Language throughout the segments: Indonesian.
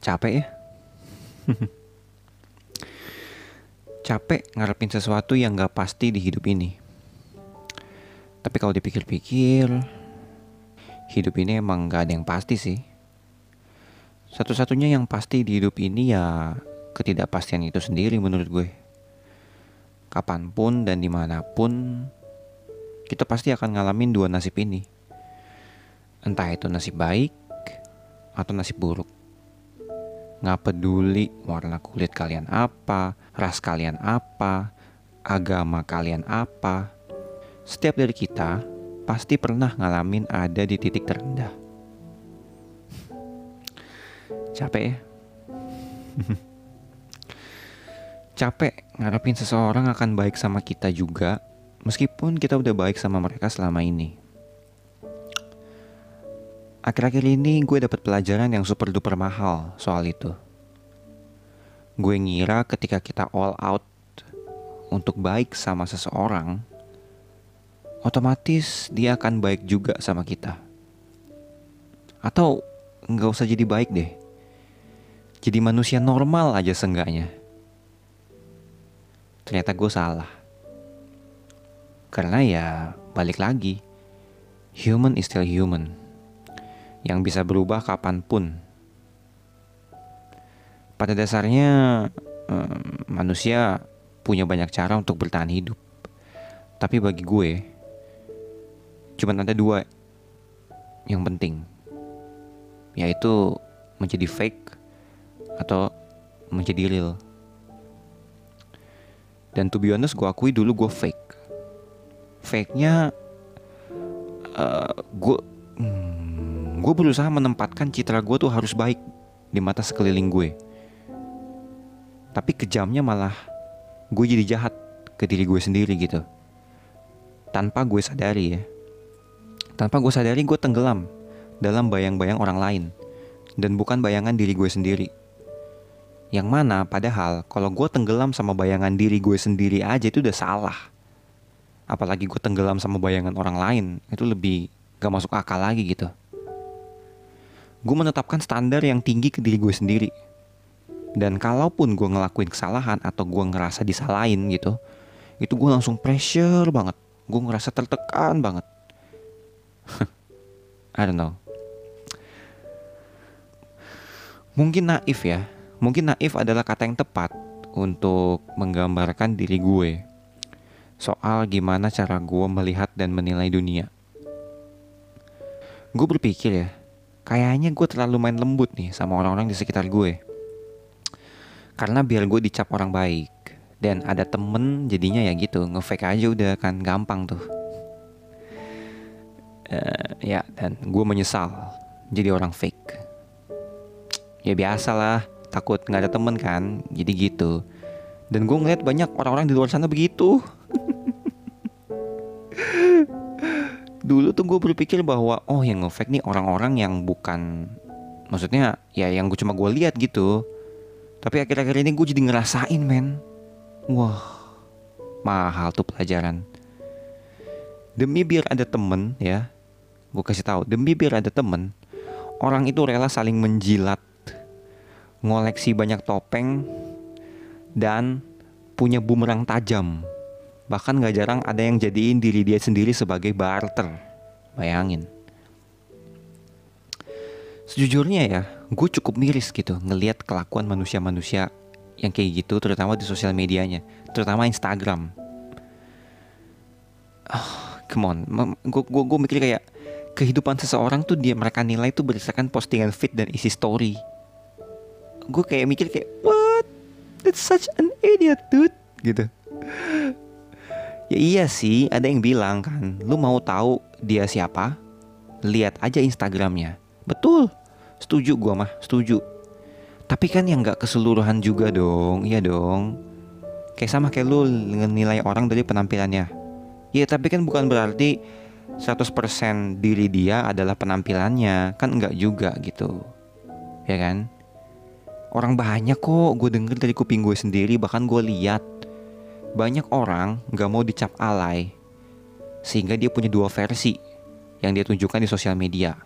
Capek ya? Capek ngarepin sesuatu yang gak pasti di hidup ini. Tapi kalau dipikir-pikir, hidup ini emang gak ada yang pasti sih. Satu-satunya yang pasti di hidup ini ya ketidakpastian itu sendiri menurut gue. Kapan pun dan di mana pun, kita pasti akan ngalamin dua nasib ini. Entah itu nasib baik atau nasib buruk. Nggak peduli warna kulit kalian apa, ras kalian apa, agama kalian apa. Setiap dari kita pasti pernah ngalamin ada di titik terendah. Capek ya? Capek ngarepin seseorang akan baik sama kita juga, meskipun kita udah baik sama mereka selama ini. Akhir-akhir ini gue dapat pelajaran yang super duper mahal soal itu. Gue ngira ketika kita all out untuk baik sama seseorang, otomatis dia akan baik juga sama kita. Atau nggak usah jadi baik deh. Jadi manusia normal aja seenggaknya. Ternyata gue salah. Karena ya balik lagi, human is still human yang bisa berubah kapan pun. Pada dasarnya, um, manusia punya banyak cara untuk bertahan hidup. Tapi bagi gue, cuma ada dua yang penting, yaitu menjadi fake atau menjadi real. Dan to be honest, gue akui dulu gue fake. Fake-nya, uh, gue gue berusaha menempatkan citra gue tuh harus baik di mata sekeliling gue. Tapi kejamnya malah gue jadi jahat ke diri gue sendiri gitu. Tanpa gue sadari ya. Tanpa gue sadari gue tenggelam dalam bayang-bayang orang lain. Dan bukan bayangan diri gue sendiri. Yang mana padahal kalau gue tenggelam sama bayangan diri gue sendiri aja itu udah salah. Apalagi gue tenggelam sama bayangan orang lain, itu lebih gak masuk akal lagi gitu gue menetapkan standar yang tinggi ke diri gue sendiri. Dan kalaupun gue ngelakuin kesalahan atau gue ngerasa disalahin gitu, itu gue langsung pressure banget. Gue ngerasa tertekan banget. I don't know. Mungkin naif ya. Mungkin naif adalah kata yang tepat untuk menggambarkan diri gue. Soal gimana cara gue melihat dan menilai dunia. Gue berpikir ya, kayaknya gue terlalu main lembut nih sama orang-orang di sekitar gue. Karena biar gue dicap orang baik. Dan ada temen jadinya ya gitu, ngefake aja udah kan gampang tuh. Uh, ya, dan gue menyesal jadi orang fake. Ya biasa lah, takut nggak ada temen kan, jadi gitu. Dan gue ngeliat banyak orang-orang di luar sana begitu. Dulu tuh gue berpikir bahwa oh yang ngefake nih orang-orang yang bukan maksudnya ya yang gue cuma gue lihat gitu. Tapi akhir-akhir ini gue jadi ngerasain men. Wah mahal tuh pelajaran. Demi biar ada temen ya gue kasih tahu demi biar ada temen orang itu rela saling menjilat ngoleksi banyak topeng dan punya bumerang tajam Bahkan gak jarang ada yang jadiin diri dia sendiri sebagai barter. Bayangin. Sejujurnya ya, gue cukup miris gitu ngeliat kelakuan manusia-manusia yang kayak gitu, terutama di sosial medianya, terutama Instagram. Oh, come on, gue gue mikir kayak kehidupan seseorang tuh dia mereka nilai tuh berdasarkan postingan feed dan isi story. Gue kayak mikir kayak what? That's such an idiot dude gitu. Ya iya sih, ada yang bilang kan, lu mau tahu dia siapa? Lihat aja Instagramnya. Betul, setuju gua mah, setuju. Tapi kan yang nggak keseluruhan juga dong, iya dong. Kayak sama kayak lu nilai orang dari penampilannya. Ya tapi kan bukan berarti 100% diri dia adalah penampilannya, kan enggak juga gitu. Ya kan? Orang banyak kok gue denger dari kuping gue sendiri, bahkan gue lihat banyak orang gak mau dicap alay, sehingga dia punya dua versi yang dia tunjukkan di sosial media.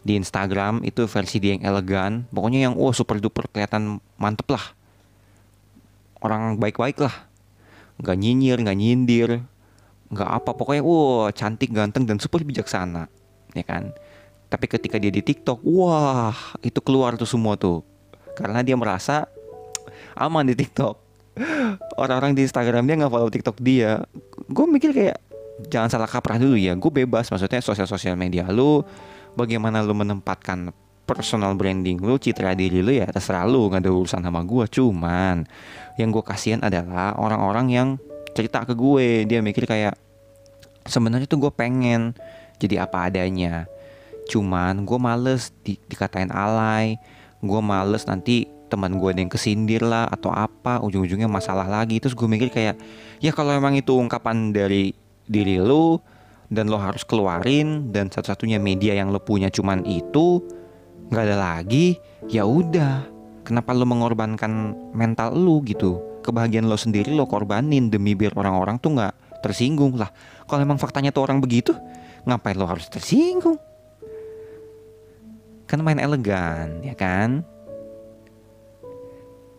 di Instagram itu versi dia yang elegan pokoknya yang oh super duper kelihatan mantep lah. Orang baik-baik lah. Nggak nyinyir nggak nyindir nggak apa pokoknya wow cantik ganteng dan super bijaksana. Ya kan? Tapi ketika dia di TikTok wah itu keluar tuh semua tuh. Karena dia merasa aman di TikTok orang-orang di Instagram dia nggak follow TikTok dia gue mikir kayak jangan salah kaprah dulu ya gue bebas maksudnya sosial sosial media lu bagaimana lu menempatkan personal branding lu, citra diri lu ya terserah lu, nggak ada urusan sama gue. Cuman yang gue kasihan adalah orang-orang yang cerita ke gue, dia mikir kayak sebenarnya tuh gue pengen jadi apa adanya. Cuman gue males di, dikatain alay, gue males nanti teman gue ada yang kesindir lah atau apa ujung-ujungnya masalah lagi. Terus gue mikir kayak ya kalau emang itu ungkapan dari diri lu dan lo harus keluarin dan satu-satunya media yang lo punya cuman itu nggak ada lagi ya udah. Kenapa lo mengorbankan mental lo gitu? Kebahagiaan lo sendiri lo korbanin demi biar orang-orang tuh nggak tersinggung lah. Kalau emang faktanya tuh orang begitu ngapain lo harus tersinggung? Kan main elegan ya kan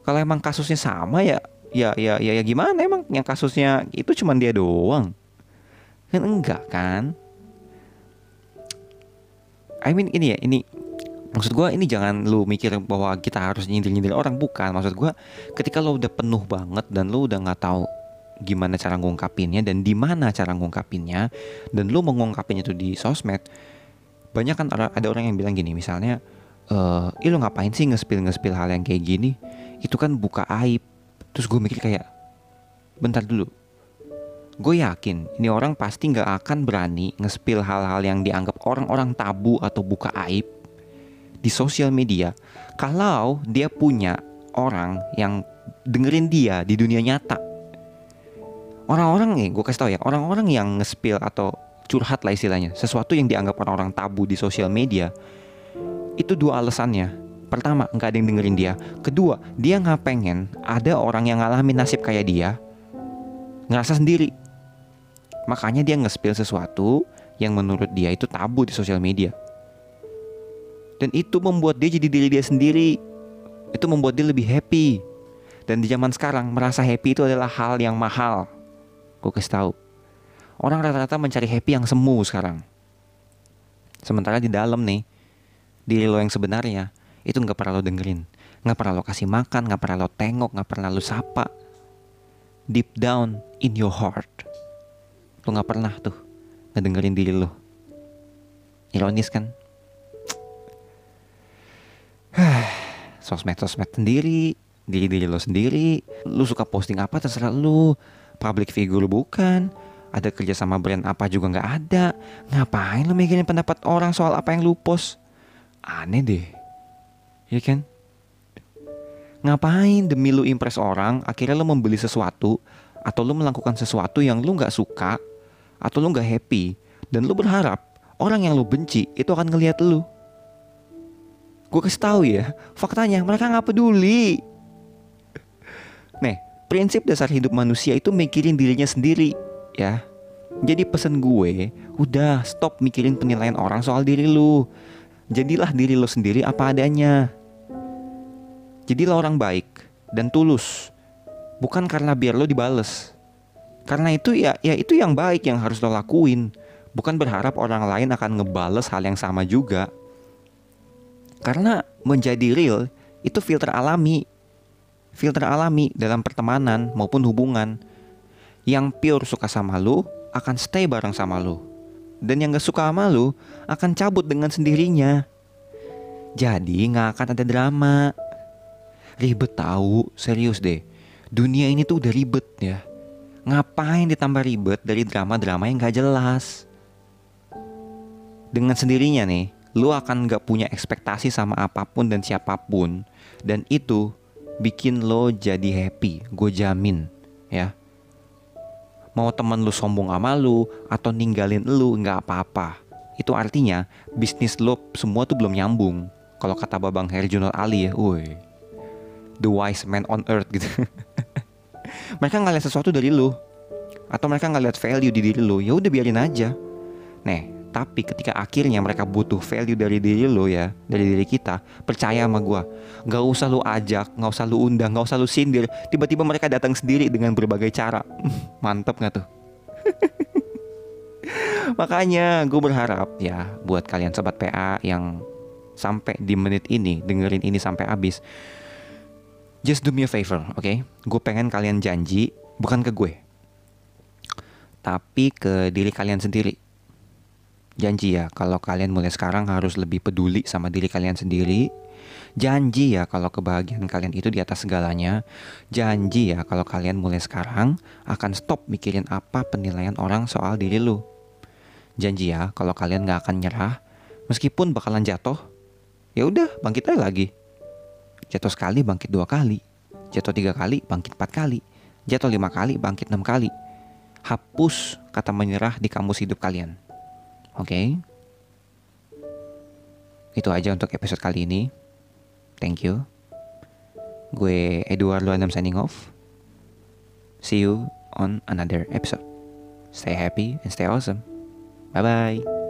kalau emang kasusnya sama ya ya ya ya, ya gimana? Emang yang kasusnya itu cuman dia doang. Kan enggak kan? I mean ini ya, ini maksud gue ini jangan lu mikir bahwa kita harus nyindir-nyindir orang. Bukan maksud gue ketika lo udah penuh banget dan lo udah nggak tahu gimana cara ngungkapinnya dan di mana cara ngungkapinnya dan lo mengungkapinnya itu di sosmed banyak kan ada orang yang bilang gini misalnya eh lo ngapain sih ngespil ngespil hal yang kayak gini itu kan buka aib. Terus gue mikir kayak bentar dulu. Gue yakin ini orang pasti nggak akan berani ngespil hal-hal yang dianggap orang-orang tabu atau buka aib di sosial media kalau dia punya orang yang dengerin dia di dunia nyata. Orang-orang nih gue kasih tau ya orang-orang yang ngespil atau curhat lah istilahnya sesuatu yang dianggap orang-orang tabu di sosial media itu dua alasannya pertama nggak ada yang dengerin dia kedua dia nggak pengen ada orang yang ngalamin nasib kayak dia ngerasa sendiri Makanya dia nge-spill sesuatu yang menurut dia itu tabu di sosial media. Dan itu membuat dia jadi diri dia sendiri. Itu membuat dia lebih happy. Dan di zaman sekarang merasa happy itu adalah hal yang mahal. Gue kasih tahu. Orang rata-rata mencari happy yang semu sekarang. Sementara di dalam nih, diri lo yang sebenarnya itu nggak pernah lo dengerin, nggak pernah lo kasih makan, nggak pernah lo tengok, nggak pernah lo sapa. Deep down in your heart, Lo gak pernah tuh ngedengerin diri lo. Ironis kan? Sosmed-sosmed sendiri, diri-diri lo sendiri. Lu suka posting apa terserah lu. Public figure bukan. Ada kerja sama brand apa juga gak ada. Ngapain lo mikirin pendapat orang soal apa yang lu post? Aneh deh. Iya kan? Ngapain demi lu impress orang, akhirnya lu membeli sesuatu atau lu melakukan sesuatu yang lu gak suka atau lu nggak happy dan lu berharap orang yang lu benci itu akan ngelihat lu. Gue kasih tahu ya, faktanya mereka nggak peduli. Nih, prinsip dasar hidup manusia itu mikirin dirinya sendiri, ya. Jadi pesan gue, udah stop mikirin penilaian orang soal diri lu. Jadilah diri lu sendiri apa adanya. Jadilah orang baik dan tulus. Bukan karena biar lo dibales, karena itu ya ya itu yang baik yang harus lo lakuin. Bukan berharap orang lain akan ngebales hal yang sama juga. Karena menjadi real itu filter alami. Filter alami dalam pertemanan maupun hubungan. Yang pure suka sama lu akan stay bareng sama lu. Dan yang gak suka sama lu akan cabut dengan sendirinya. Jadi gak akan ada drama. Ribet tahu, serius deh. Dunia ini tuh udah ribet ya Ngapain ditambah ribet dari drama-drama yang gak jelas? Dengan sendirinya nih, lu akan gak punya ekspektasi sama apa pun dan siapa pun. Dan itu bikin lo jadi happy, gue jamin ya. Mau temen lu sombong sama lu atau ninggalin lu nggak apa-apa. Itu artinya bisnis lo semua tuh belum nyambung. Kalau kata Babang Herjunot Ali ya, woi. The wise man on earth gitu. mereka nggak lihat sesuatu dari lu atau mereka nggak lihat value di diri lu ya udah biarin aja nih Tapi ketika akhirnya mereka butuh value dari diri lo ya, dari diri kita, percaya sama gue. Gak usah lo ajak, gak usah lo undang, gak usah lo sindir. Tiba-tiba mereka datang sendiri dengan berbagai cara. Mantep gak tuh? Makanya gue berharap ya buat kalian sobat PA yang sampai di menit ini dengerin ini sampai habis. Just do me a favor, oke? Okay? Gue pengen kalian janji bukan ke gue, tapi ke diri kalian sendiri Janji ya kalau kalian mulai sekarang harus lebih peduli sama diri kalian sendiri. Janji ya kalau kebahagiaan kalian itu di atas segalanya. Janji ya kalau kalian mulai sekarang akan stop mikirin apa penilaian orang soal diri lu. Janji ya kalau kalian gak akan nyerah meskipun bakalan jatuh. Ya udah bangkit aja lagi. Jatuh sekali bangkit dua kali. Jatuh tiga kali bangkit empat kali. Jatuh lima kali bangkit enam kali. Hapus kata menyerah di kamus hidup kalian. Oke. Okay? Itu aja untuk episode kali ini. Thank you. Gue Edward Luanam signing off. See you on another episode. Stay happy and stay awesome. Bye bye.